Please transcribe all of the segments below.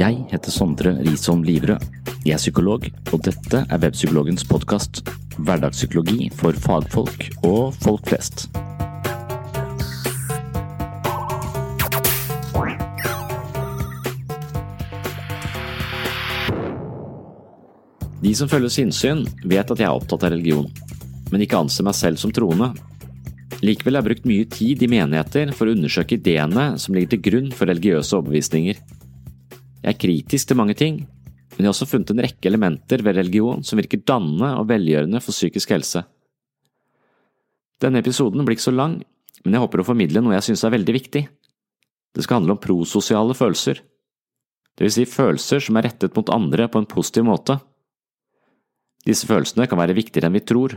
Jeg heter Sondre Risholm Livrød. Jeg er psykolog, og dette er Webpsykologens podkast. Hverdagspsykologi for fagfolk og folk flest. De som følger sinnssyn, vet at jeg er opptatt av religion, men ikke anser meg selv som troende. Likevel har jeg brukt mye tid i menigheter for å undersøke ideene som ligger til grunn for religiøse overbevisninger. Jeg er kritisk til mange ting, men jeg har også funnet en rekke elementer ved religion som virker dannende og velgjørende for psykisk helse. Denne episoden blir ikke så lang, men jeg håper å formidle noe jeg synes er veldig viktig. Det skal handle om prososiale følelser, det vil si følelser som er rettet mot andre på en positiv måte. Disse følelsene kan være viktigere enn vi tror.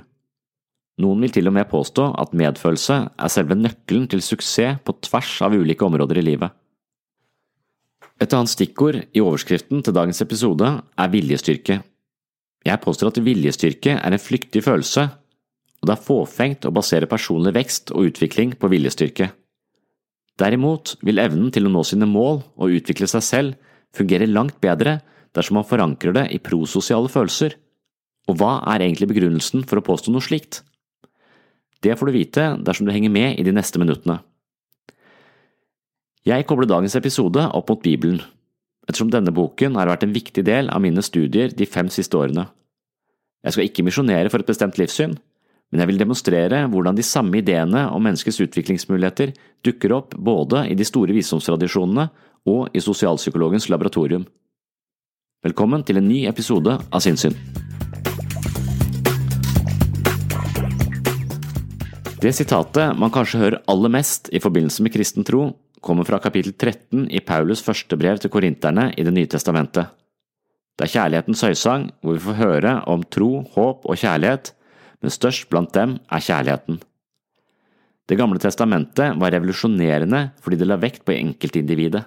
Noen vil til og med påstå at medfølelse er selve nøkkelen til suksess på tvers av ulike områder i livet. Et annet stikkord i overskriften til dagens episode er viljestyrke. Jeg påstår at viljestyrke er en flyktig følelse, og det er fåfengt å basere personlig vekst og utvikling på viljestyrke. Derimot vil evnen til å nå sine mål og utvikle seg selv fungere langt bedre dersom man forankrer det i prososiale følelser. Og hva er egentlig begrunnelsen for å påstå noe slikt? Det får du vite dersom du henger med i de neste minuttene. Jeg kobler dagens episode opp mot Bibelen, ettersom denne boken har vært en viktig del av mine studier de fem siste årene. Jeg skal ikke misjonere for et bestemt livssyn, men jeg vil demonstrere hvordan de samme ideene om menneskets utviklingsmuligheter dukker opp både i de store visdomstradisjonene og i sosialpsykologens laboratorium. Velkommen til en ny episode av Sinnssyn. Det sitatet man kanskje hører aller mest i forbindelse med kristen tro, kommer fra kapittel 13 i Paulus første brev til korinterne i Det nye testamentet. Det er kjærlighetens høysang, hvor vi får høre om tro, håp og kjærlighet, men størst blant dem er kjærligheten. Det gamle testamentet var revolusjonerende fordi det la vekt på enkeltindividet.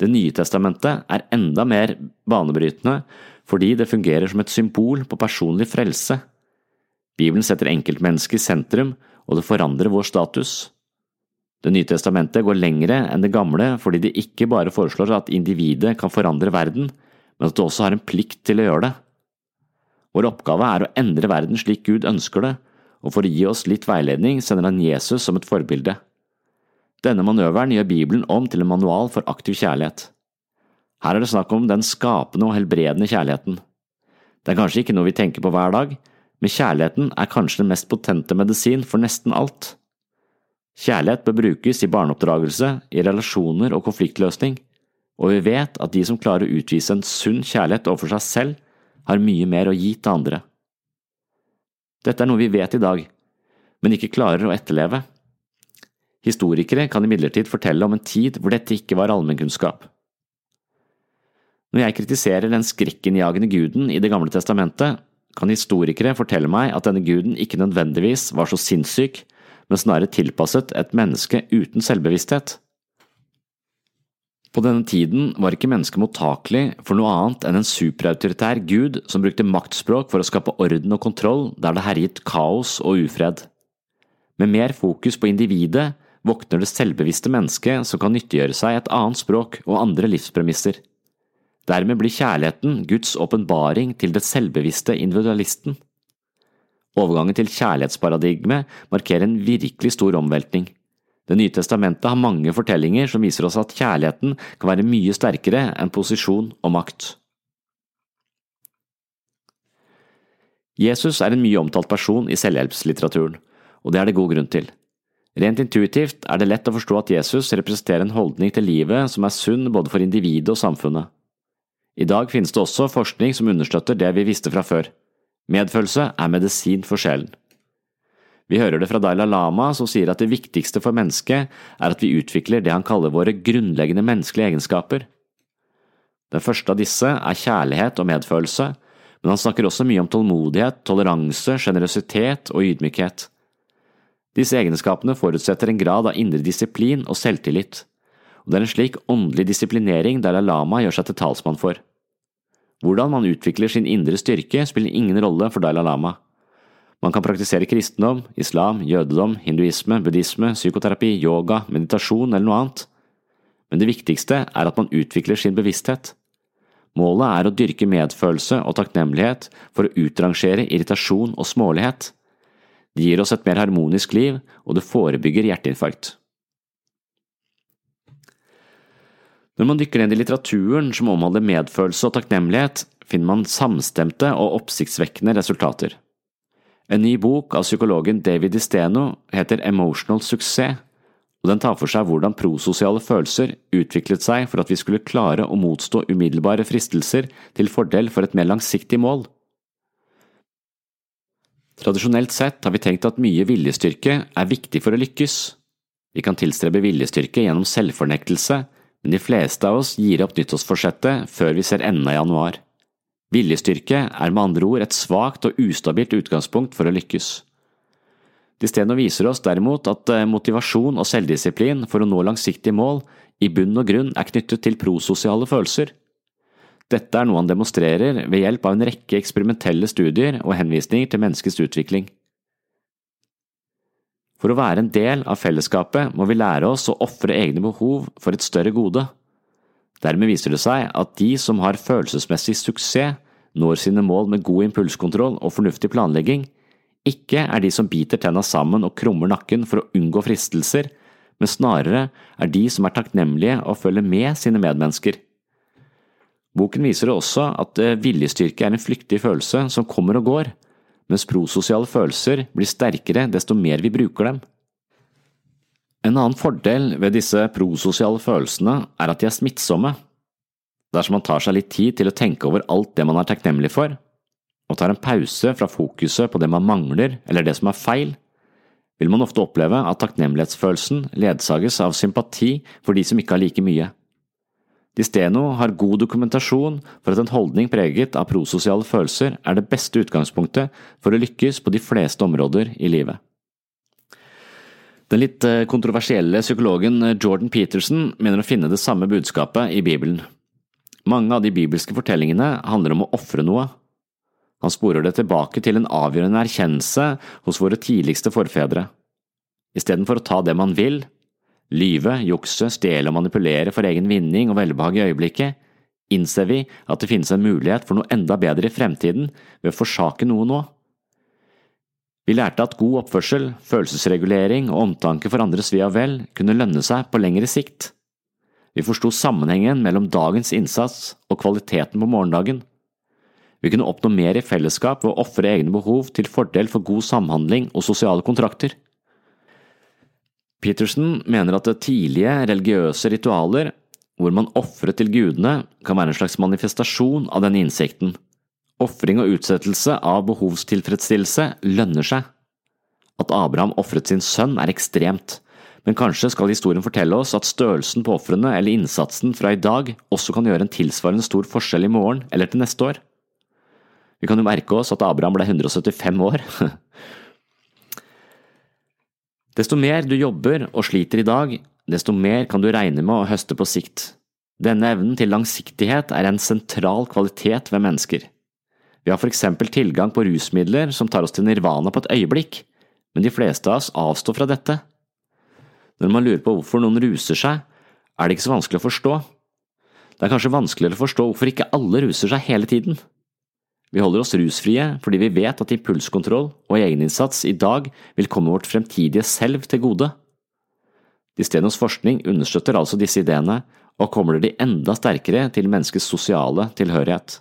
Det nye testamentet er enda mer banebrytende fordi det fungerer som et symbol på personlig frelse. Bibelen setter enkeltmennesket i sentrum, og det forandrer vår status. Det nye testamentet går lengre enn det gamle fordi det ikke bare foreslår at individet kan forandre verden, men at det også har en plikt til å gjøre det. Vår oppgave er å endre verden slik Gud ønsker det, og for å gi oss litt veiledning sender han Jesus som et forbilde. Denne manøveren gjør Bibelen om til en manual for aktiv kjærlighet. Her er det snakk om den skapende og helbredende kjærligheten. Det er kanskje ikke noe vi tenker på hver dag, men kjærligheten er kanskje den mest potente medisin for nesten alt. Kjærlighet bør brukes i barneoppdragelse, i relasjoner og konfliktløsning, og vi vet at de som klarer å utvise en sunn kjærlighet overfor seg selv, har mye mer å gi til andre. Dette er noe vi vet i dag, men ikke klarer å etterleve. Historikere kan imidlertid fortelle om en tid hvor dette ikke var allmennkunnskap. Når jeg kritiserer den skrekkinnjagende guden i Det gamle testamentet, kan historikere fortelle meg at denne guden ikke nødvendigvis var så sinnssyk, men snarere tilpasset et menneske uten selvbevissthet. På denne tiden var ikke mennesket mottakelig for noe annet enn en superautoritær gud som brukte maktspråk for å skape orden og kontroll der det herjet kaos og ufred. Med mer fokus på individet våkner det selvbevisste mennesket som kan nyttiggjøre seg et annet språk og andre livspremisser. Dermed blir kjærligheten Guds åpenbaring til det selvbevisste individualisten. Overgangen til kjærlighetsparadigme markerer en virkelig stor omveltning. Det nye testamentet har mange fortellinger som viser oss at kjærligheten kan være mye sterkere enn posisjon og makt. Jesus er en mye omtalt person i selvhjelpslitteraturen, og det er det god grunn til. Rent intuitivt er det lett å forstå at Jesus representerer en holdning til livet som er sunn både for individet og samfunnet. I dag finnes det også forskning som understøtter det vi visste fra før. Medfølelse er medisin for sjelen. Vi hører det fra Dalai Lama, som sier at det viktigste for mennesket er at vi utvikler det han kaller våre grunnleggende menneskelige egenskaper. Den første av disse er kjærlighet og medfølelse, men han snakker også mye om tålmodighet, toleranse, sjenerøsitet og ydmykhet. Disse egenskapene forutsetter en grad av indre disiplin og selvtillit, og det er en slik åndelig disiplinering Dalai Lama gjør seg til talsmann for. Hvordan man utvikler sin indre styrke, spiller ingen rolle for Dalai Lama. Man kan praktisere kristendom, islam, jødedom, hinduisme, buddhisme, psykoterapi, yoga, meditasjon eller noe annet. Men det viktigste er at man utvikler sin bevissthet. Målet er å dyrke medfølelse og takknemlighet for å utrangere irritasjon og smålighet. Det gir oss et mer harmonisk liv, og det forebygger hjerteinfarkt. Når man dykker ned i litteraturen som omhandler medfølelse og takknemlighet, finner man samstemte og oppsiktsvekkende resultater. En ny bok av psykologen David Isteno heter Emotional Success, og den tar for seg hvordan prososiale følelser utviklet seg for at vi skulle klare å motstå umiddelbare fristelser til fordel for et mer langsiktig mål. Tradisjonelt sett har vi tenkt at mye viljestyrke er viktig for å lykkes. Vi kan tilstrebe viljestyrke gjennom selvfornektelse, men de fleste av oss gir opp nyttårsforsettet før vi ser enden av januar. Viljestyrke er med andre ord et svakt og ustabilt utgangspunkt for å lykkes. Disteno viser oss derimot at eh, motivasjon og selvdisiplin for å nå langsiktige mål i bunn og grunn er knyttet til prososiale følelser. Dette er noe han demonstrerer ved hjelp av en rekke eksperimentelle studier og henvisninger til menneskets utvikling. For å være en del av fellesskapet må vi lære oss å ofre egne behov for et større gode. Dermed viser det seg at de som har følelsesmessig suksess, når sine mål med god impulskontroll og fornuftig planlegging, ikke er de som biter tenna sammen og krummer nakken for å unngå fristelser, men snarere er de som er takknemlige og følger med sine medmennesker. Boken viser også at eh, viljestyrke er en flyktig følelse som kommer og går, mens prososiale følelser blir sterkere desto mer vi bruker dem. En annen fordel ved disse prososiale følelsene er at de er smittsomme. Dersom man tar seg litt tid til å tenke over alt det man er takknemlig for, og tar en pause fra fokuset på det man mangler eller det som er feil, vil man ofte oppleve at takknemlighetsfølelsen ledsages av sympati for de som ikke har like mye. Disteno har god dokumentasjon for at en holdning preget av prososiale følelser er det beste utgangspunktet for å lykkes på de fleste områder i livet. Den litt eh, kontroversielle psykologen eh, Jordan Peterson mener å finne det samme budskapet i Bibelen. Mange av de bibelske fortellingene handler om å ofre noe. Han sporer det tilbake til en avgjørende erkjennelse hos våre tidligste forfedre. Istedenfor å ta det man vil, lyve, jukse, stjele og manipulere for egen vinning og velbehag i øyeblikket, innser vi at det finnes en mulighet for noe enda bedre i fremtiden ved å forsake noe nå. Vi lærte at god oppførsel, følelsesregulering og omtanke for andres ve og vel kunne lønne seg på lengre sikt. Vi forsto sammenhengen mellom dagens innsats og kvaliteten på morgendagen. Vi kunne oppnå mer i fellesskap ved å ofre egne behov til fordel for god samhandling og sosiale kontrakter. Peterson mener at tidlige religiøse ritualer hvor man ofret til gudene, kan være en slags manifestasjon av denne innsikten. Ofring og utsettelse av behovstilfredsstillelse lønner seg. At Abraham ofret sin sønn er ekstremt, men kanskje skal historien fortelle oss at størrelsen på ofrene eller innsatsen fra i dag også kan gjøre en tilsvarende stor forskjell i morgen eller til neste år. Vi kan jo merke oss at Abraham ble 175 år. Desto mer du jobber og sliter i dag, desto mer kan du regne med å høste på sikt. Denne evnen til langsiktighet er en sentral kvalitet ved mennesker. Vi har for eksempel tilgang på rusmidler som tar oss til nirvana på et øyeblikk, men de fleste av oss avstår fra dette. Når man lurer på hvorfor noen ruser seg, er det ikke så vanskelig å forstå. Det er kanskje vanskeligere å forstå hvorfor ikke alle ruser seg hele tiden. Vi holder oss rusfrie fordi vi vet at impulskontroll og egeninnsats i dag vil komme vårt fremtidige selv til gode. Distenos forskning understøtter altså disse ideene og kommer de enda sterkere til menneskets sosiale tilhørighet.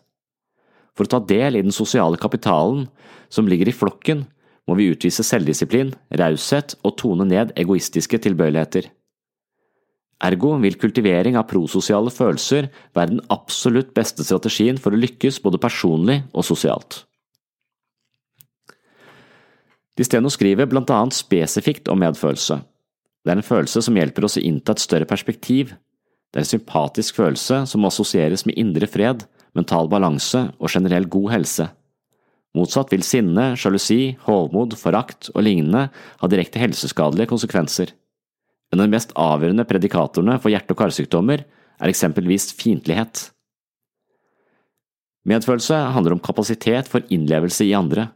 For å ta del i den sosiale kapitalen som ligger i flokken, må vi utvise selvdisiplin, raushet og tone ned egoistiske tilbøyeligheter. Ergo vil kultivering av prososiale følelser være den absolutt beste strategien for å lykkes både personlig og sosialt. Disteno skriver blant annet spesifikt om medfølelse. Det er en følelse som hjelper oss å innta et større perspektiv. Det er en sympatisk følelse som må assosieres med indre fred, mental balanse og generell god helse. Motsatt vil sinne, sjalusi, hovmod, forakt og lignende ha direkte helseskadelige konsekvenser. Men de mest avgjørende predikatorene for hjerte- og karsykdommer er eksempelvis fiendtlighet. Medfølelse handler om kapasitet for innlevelse i andre.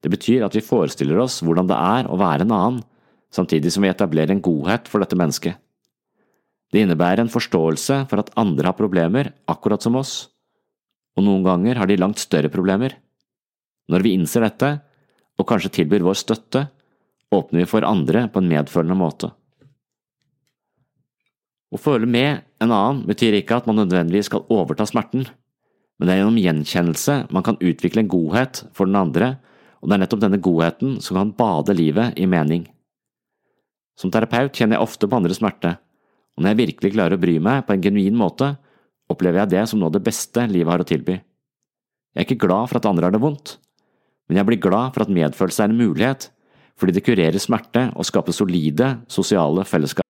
Det betyr at vi forestiller oss hvordan det er å være en annen, samtidig som vi etablerer en godhet for dette mennesket. Det innebærer en forståelse for at andre har problemer akkurat som oss, og noen ganger har de langt større problemer. Når vi innser dette, og kanskje tilbyr vår støtte, åpner vi for andre på en medfølende måte. Å føle med en annen betyr ikke at man nødvendigvis skal overta smerten, men det er gjennom gjenkjennelse man kan utvikle en godhet for den andre, og det er nettopp denne godheten som kan bade livet i mening. Som terapeut kjenner jeg ofte på andres smerte, og når jeg virkelig klarer å bry meg på en genuin måte, opplever jeg det som noe av det beste livet har å tilby. Jeg er ikke glad for at andre har det vondt, men jeg blir glad for at medfølelse er en mulighet, fordi det kurerer smerte og skaper solide sosiale fellesskap.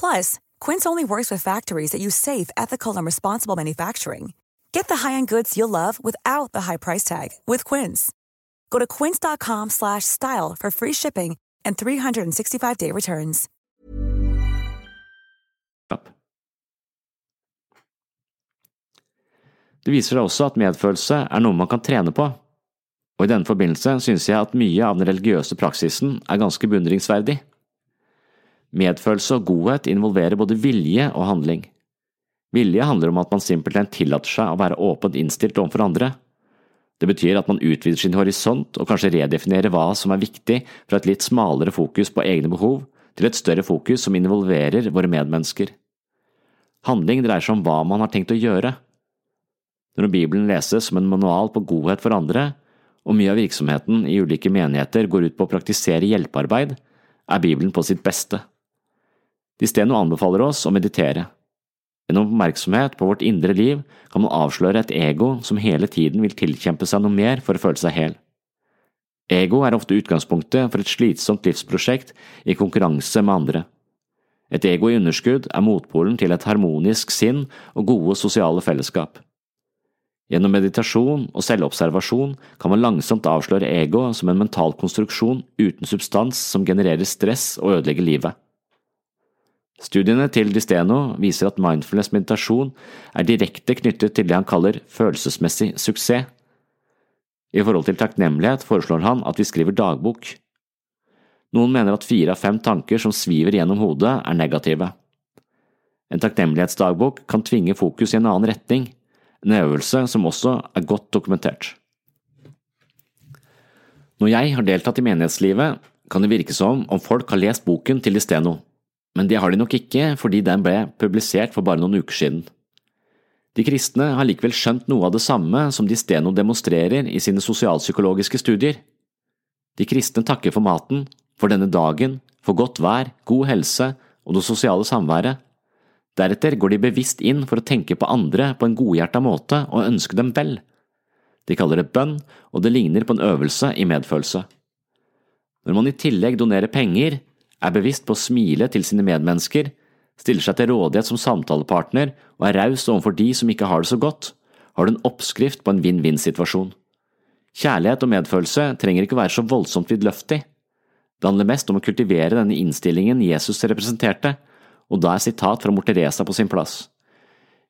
Plus, Quince only works with factories that use safe, ethical, and responsible manufacturing. Get the high-end goods you'll love without the high price tag with Quince. Go to quince.com/style for free shipping and 365-day returns. Det viser seg også at medfølelse er noe man kan trene på, og i denne forbindelse synes jeg at mye av den religiøse praksisen er ganske beundringsverdig. Medfølelse og godhet involverer både vilje og handling. Vilje handler om at man simpelthen tillater seg å være åpent innstilt overfor andre. Det betyr at man utvider sin horisont og kanskje redefinerer hva som er viktig fra et litt smalere fokus på egne behov til et større fokus som involverer våre medmennesker. Handling dreier seg om hva man har tenkt å gjøre. Når Bibelen leses som en manual på godhet for andre, og mye av virksomheten i ulike menigheter går ut på å praktisere hjelpearbeid, er Bibelen på sitt beste. De stedene anbefaler oss å meditere. Gjennom oppmerksomhet på vårt indre liv kan man avsløre et ego som hele tiden vil tilkjempe seg noe mer for å føle seg hel. Ego er ofte utgangspunktet for et slitsomt livsprosjekt i konkurranse med andre. Et ego i underskudd er motpolen til et harmonisk sinn og gode sosiale fellesskap. Gjennom meditasjon og selvobservasjon kan man langsomt avsløre ego som en mental konstruksjon uten substans som genererer stress og ødelegger livet. Studiene til Disteno viser at mindfulness-meditasjon er direkte knyttet til det han kaller følelsesmessig suksess. I forhold til takknemlighet foreslår han at vi skriver dagbok. Noen mener at fire av fem tanker som sviver gjennom hodet, er negative. En takknemlighetsdagbok kan tvinge fokus i en annen retning, en øvelse som også er godt dokumentert. Når jeg har deltatt i menighetslivet, kan det virke som om folk har lest boken til Listeno, men det har de nok ikke fordi den ble publisert for bare noen uker siden. De kristne har likevel skjønt noe av det samme som de Steno demonstrerer i sine sosialpsykologiske studier. De kristne takker for maten, for denne dagen, for godt vær, god helse og det sosiale samværet. Deretter går de bevisst inn for å tenke på andre på en godhjerta måte og ønske dem vel. De kaller det bønn, og det ligner på en øvelse i medfølelse. Når man i tillegg donerer penger, er bevisst på å smile til sine medmennesker, stiller seg til rådighet som samtalepartner og er raus overfor de som ikke har det så godt, har du en oppskrift på en vinn-vinn-situasjon. Kjærlighet og medfølelse trenger ikke være så voldsomt vidløftig. Det handler mest om å kultivere denne innstillingen Jesus representerte, og da er sitat fra mor Teresa på sin plass.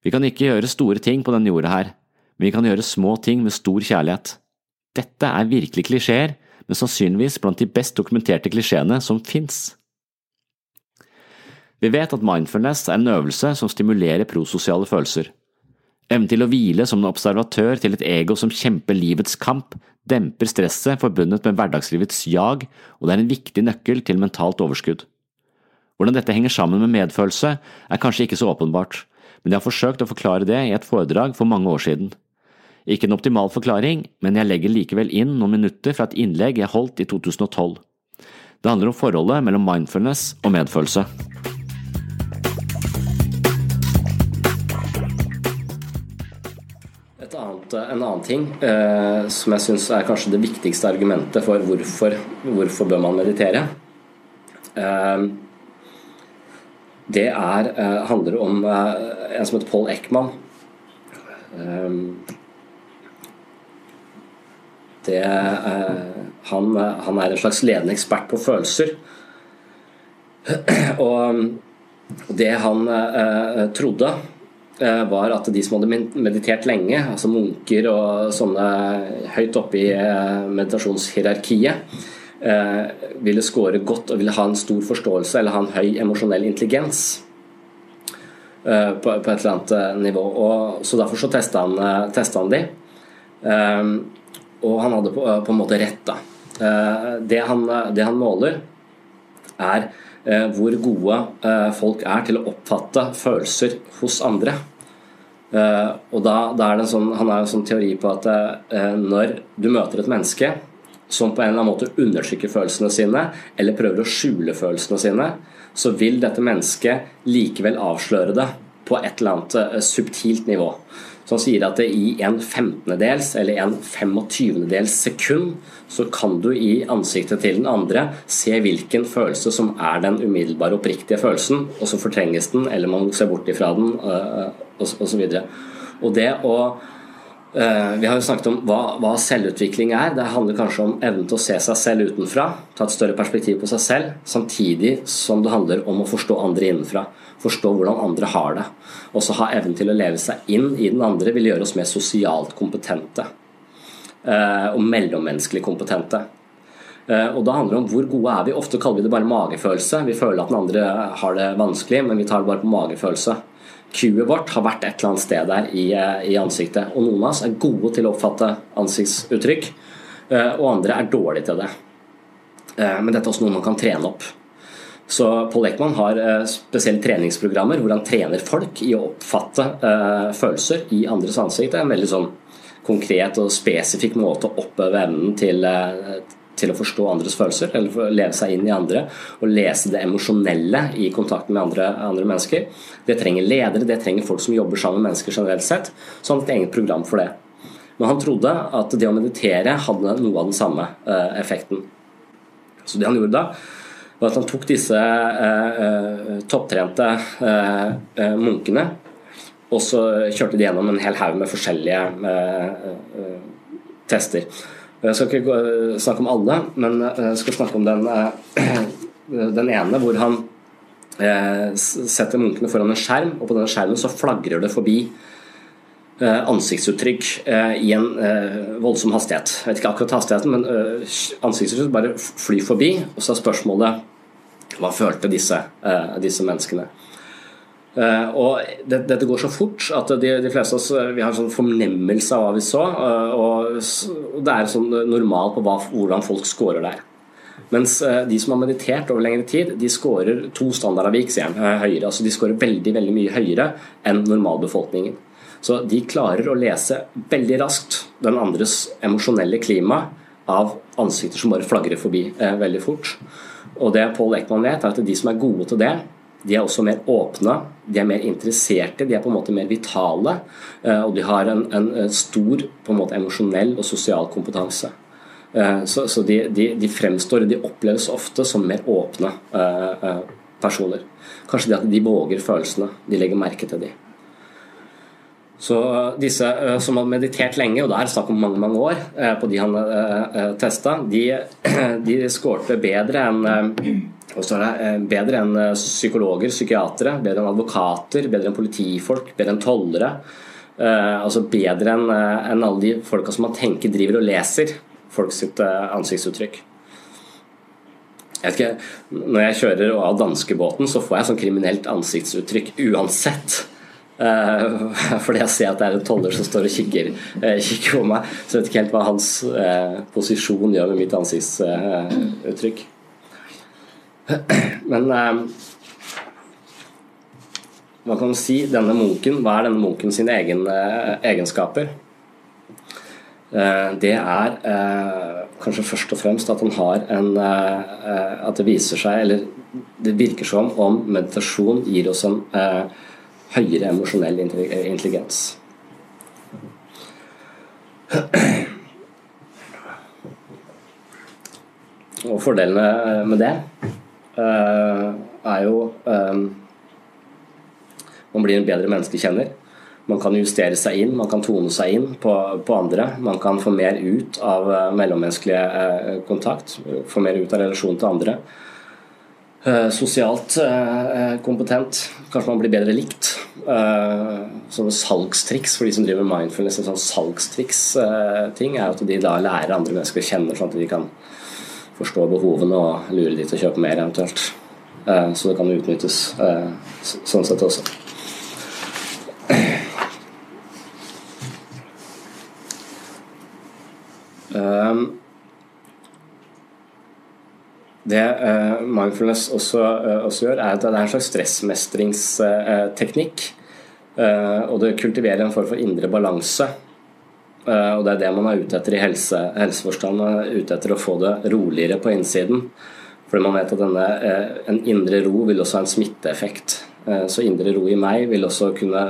Vi kan ikke gjøre store ting på denne jorda her, men vi kan gjøre små ting med stor kjærlighet. Dette er virkelig klisjeer, men sannsynligvis blant de best dokumenterte klisjeene som fins. Vi vet at mindfulness er en øvelse som stimulerer prososiale følelser. Evnen til å hvile som en observatør til et ego som kjemper livets kamp, demper stresset forbundet med hverdagslivets jag, og det er en viktig nøkkel til mentalt overskudd. Hvordan dette henger sammen med medfølelse, er kanskje ikke så åpenbart, men jeg har forsøkt å forklare det i et foredrag for mange år siden. Ikke en optimal forklaring, men jeg legger likevel inn noen minutter fra et innlegg jeg holdt i 2012. Det handler om forholdet mellom mindfulness og medfølelse. Annet, en annen ting eh, som jeg syns er kanskje det viktigste argumentet for hvorfor, hvorfor bør man meditere, eh, det er, eh, handler om eh, en som heter Paul Eckman. Eh, det, eh, han, han, er en slags ledende ekspert på følelser. Og det han trodde Eh, var at de som hadde meditert lenge, altså munker og sånne høyt oppe i eh, meditasjonshierarkiet, eh, ville score godt og ville ha en stor forståelse eller ha en høy emosjonell intelligens på, et eller annet nivå. Og, så derfor så testa han, han de. Og han hadde på, en måte rett, da. Det han, det han måler, er Eh, hvor gode eh, folk er til å oppfatte følelser hos andre. Eh, og da, da er det en sånn, Han har en sånn teori på at når du møter et menneske som på en eller annen måte undertrykker følelsene sine, eller prøver å skjule følelsene sine, så vil dette mennesket likevel avsløre det på et eller annet subtilt nivå som sier at i en femtendedels eller en 25-dels sekund så kan du i ansiktet til den andre se hvilken følelse som er den umiddelbare, oppriktige følelsen, og så fortrenges den, eller man ser bort ifra den, osv. Og, og det å eh, vi har jo snakket om hva, hva, selvutvikling er. Det handler kanskje om evnen til å se seg selv utenfra, ta et større perspektiv på seg selv, samtidig som det handler om å forstå andre innenfra forstå hvordan andre har det. Og så ha evnen til å leve seg inn i den andre vil gjøre oss mer sosialt kompetente. Eh, og mellommenneskelig kompetente. Eh, og da handler det om hvor gode er vi. Ofte kaller vi det bare magefølelse. Vi føler at den andre har det vanskelig, men vi tar det bare på magefølelse. Q-et vårt har vært et eller annet sted der i, eh, i ansiktet. Og noen av oss er gode til å oppfatte ansiktsuttrykk, og andre er dårlige til det. Men dette er også noe man kan trene opp. Så Paul Ekman har eh, spesielle treningsprogrammer hvor han trener folk i å oppfatte uh, følelser i andres ansikt. Det er en veldig sånn konkret og spesifikk måte å oppøve evnen til, uh, til å forstå andres følelser, eller leve seg inn i andre og lese det emosjonelle i kontakten med andre, andre, mennesker. Det trenger ledere, det trenger folk som jobber sammen med mennesker generelt sett. Så han har et eget program for det. Men han trodde at det å meditere hadde noe av den samme effekten. Så det han gjorde da, var at han tok disse eh, topptrente munkene, og så kjørte de gjennom en hel haug med forskjellige tester. Jeg skal ikke snakke om alle, men jeg skal snakke om den, den ene hvor han setter munkene foran en skjerm, og på denne skjermen så flagrer det forbi Eh, ansiktsuttrykk eh, i en eh, voldsom hastighet. Jeg vet ikke akkurat hastigheten, men ansiktsuttrykk bare flyr forbi. Og så er spørsmålet hva følte disse, disse menneskene? Og det, Dette går så fort at de, de fleste av oss vi har en sånn fornemmelse av hva vi så. Og det er sånn normalt på hva, hvordan folk scorer der. Mens de som har meditert over lengre tid, de scorer to standardavvik høyere. Altså de scorer veldig, veldig mye høyere enn normalbefolkningen. Så de klarer å lese veldig raskt den andres emosjonelle klima av ansikter som bare flagrer forbi eh, veldig fort. Og det Paul Ekman vet, er at de som er gode til det, de er også mer åpne, de er mer interesserte, de er på en måte mer vitale. Eh, og de har en, en stor på en måte emosjonell og sosial kompetanse. Eh, så, så de, de, de, fremstår, de oppleves ofte som mer åpne eh, personer. Kanskje det at de våger følelsene, de legger merke til dem. Så disse eh, som hadde meditert lenge, og det er snakk om mange mange år eh, på de han eh, testa, de, de skårte bedre enn bedre enn psykologer, psykiatere, bedre enn advokater, bedre enn politifolk, bedre enn tollere. Altså bedre enn alle de folka som man tenker driver og leser folk sitt ansiktsuttrykk. Jeg vet ikke, Når jeg kjører av danskebåten, så får jeg sånn kriminelt ansiktsuttrykk uansett. Uh, fordi jeg ser at det er en toller som står og kikker, uh, kikker på meg. Så jeg vet ikke helt hva hans uh, posisjon gjør med mitt ansiktsuttrykk. Men hva kan man si? Denne munken, hva er denne munken sine egen, egenskaper? Det er kanskje først og fremst at han har en At det viser seg, eller det virker som om meditasjon gir oss en høyere emosjonell intelligens. Og fordelene med det uh, er jo um, Man blir en bedre menneskekjenner. Man kan justere seg inn, man kan tone seg inn på, på andre. Man kan få mer ut av mellommenneskelig uh, kontakt, få mer ut av relasjonen til andre. Uh, sosialt kompetent. Kanskje man blir bedre likt. Sånne salgstriks for de som driver mindfulness. En sånn salgstriks-ting er at de da lærer andre mennesker å kjenne, sånn at de kan forstå behovene og lure de til å kjøpe mer eventuelt. Så det kan utnyttes sånn sett også. Um, det uh, mindfulness også, uh, også, gjør, er at det er en slags stressmestringsteknikk. Uh, og det kultiverer en form for indre balanse. og det er det man er ute etter i helse, helseforstand. Man er ute etter å få det roligere på innsiden. Fordi man vet at denne, en indre ro vil også ha en smitteeffekt. så indre ro i meg vil også kunne,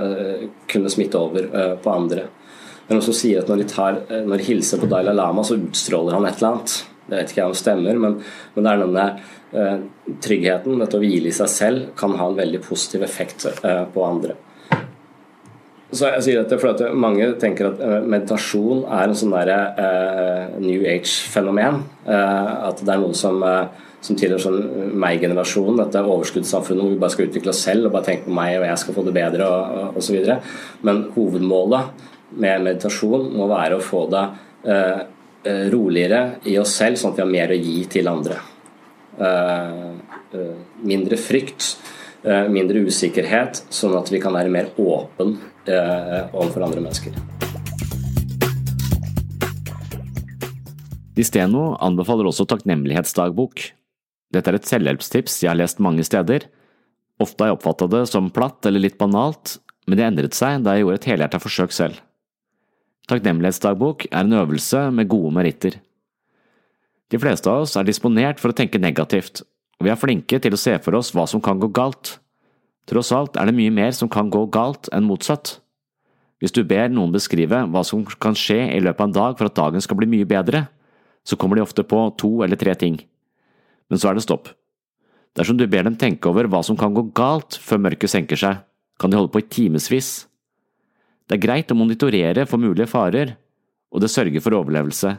kunne smitte over på andre. Men også sier at når de, tar, når de hilser på Dalai Lama, så utstråler han et eller annet. Det vet ikke jeg om stemmer, men, men det er denne eh, tryggheten, dette å hvile i seg selv, kan ha en veldig positiv effekt eh, på andre. Så jeg sier dette fordi Mange tenker at eh, meditasjon er en sånn der, eh, New Age-fenomen. Eh, at det er noe som, som tilhører sånn meg-generasjonen, dette overskuddssamfunnet hvor vi bare skal utvikle oss selv og bare tenke på meg og jeg skal få det bedre og osv. Men hovedmålet med meditasjon må være å få det Eh, roligere i oss selv, sånn at vi har mer å gi til andre. Eh, eh, mindre frykt, mindre usikkerhet, sånn at vi kan være mer åpen overfor andre mennesker. Disteno anbefaler også takknemlighetsdagbok. Dette er et selvhjelpstips jeg har lest mange steder. Ofte har jeg oppfatta det som platt eller litt banalt, men det endret seg da jeg gjorde et helhjerta forsøk selv. Takknemlighetsdagbok er en øvelse med gode meritter. De fleste av oss er disponert for å tenke negativt, og vi er flinke til å se for oss hva som kan gå galt. Tross alt er det mye mer som kan gå galt enn motsatt. Hvis du ber noen beskrive hva som kan skje i løpet av en dag for at dagen skal bli mye bedre, så kommer de ofte på to eller tre ting. Men så er det stopp. Dersom du ber dem tenke over hva som kan gå galt før mørket senker seg, kan de holde på i timevis. Det er greit å monitorere for mulige farer, og det sørger for overlevelse,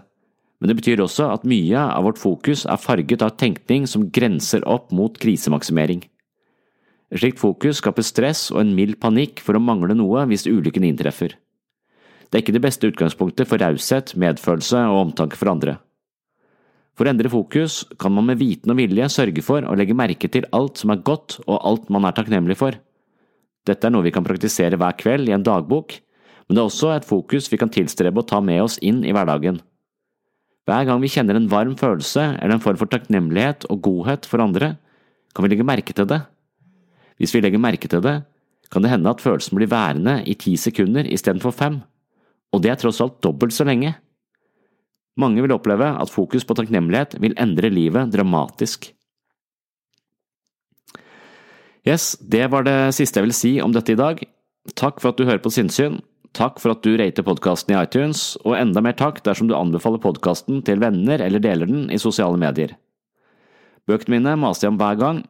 men det betyr også at mye av vårt fokus er farget av tenkning som grenser opp mot krisemaksimering. Et slikt fokus skaper stress og en mild panikk for å mangle noe hvis ulykken inntreffer. Det er ikke det beste utgangspunktet for raushet, medfølelse og omtanke for andre. For å endre fokus kan man med viten og vilje sørge for å legge merke til alt som er godt og alt man er takknemlig for. Dette er noe vi kan praktisere hver kveld i en dagbok, men det er også et fokus vi kan tilstrebe å ta med oss inn i hverdagen. Hver gang vi kjenner en varm følelse eller en form for takknemlighet og godhet for andre, kan vi legge merke til det. Hvis vi legger merke til det, kan det hende at følelsen blir værende i ti sekunder istedenfor fem, og det er tross alt dobbelt så lenge. Mange vil oppleve at fokus på takknemlighet vil endre livet dramatisk. Yes, det var det siste jeg vil si om dette i dag. Takk for at du hører på Sinnsyn. Takk for at du rater podkasten i iTunes, og enda mer takk dersom du anbefaler podkasten til venner eller deler den i sosiale medier. Bøkene mine maser jeg om hver gang.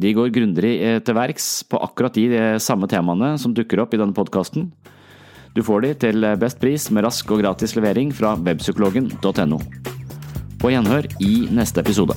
De går grundigere til verks på akkurat de samme temaene som dukker opp i denne podkasten. Du får de til best pris med rask og gratis levering fra webpsykologen.no. På gjenhør i neste episode.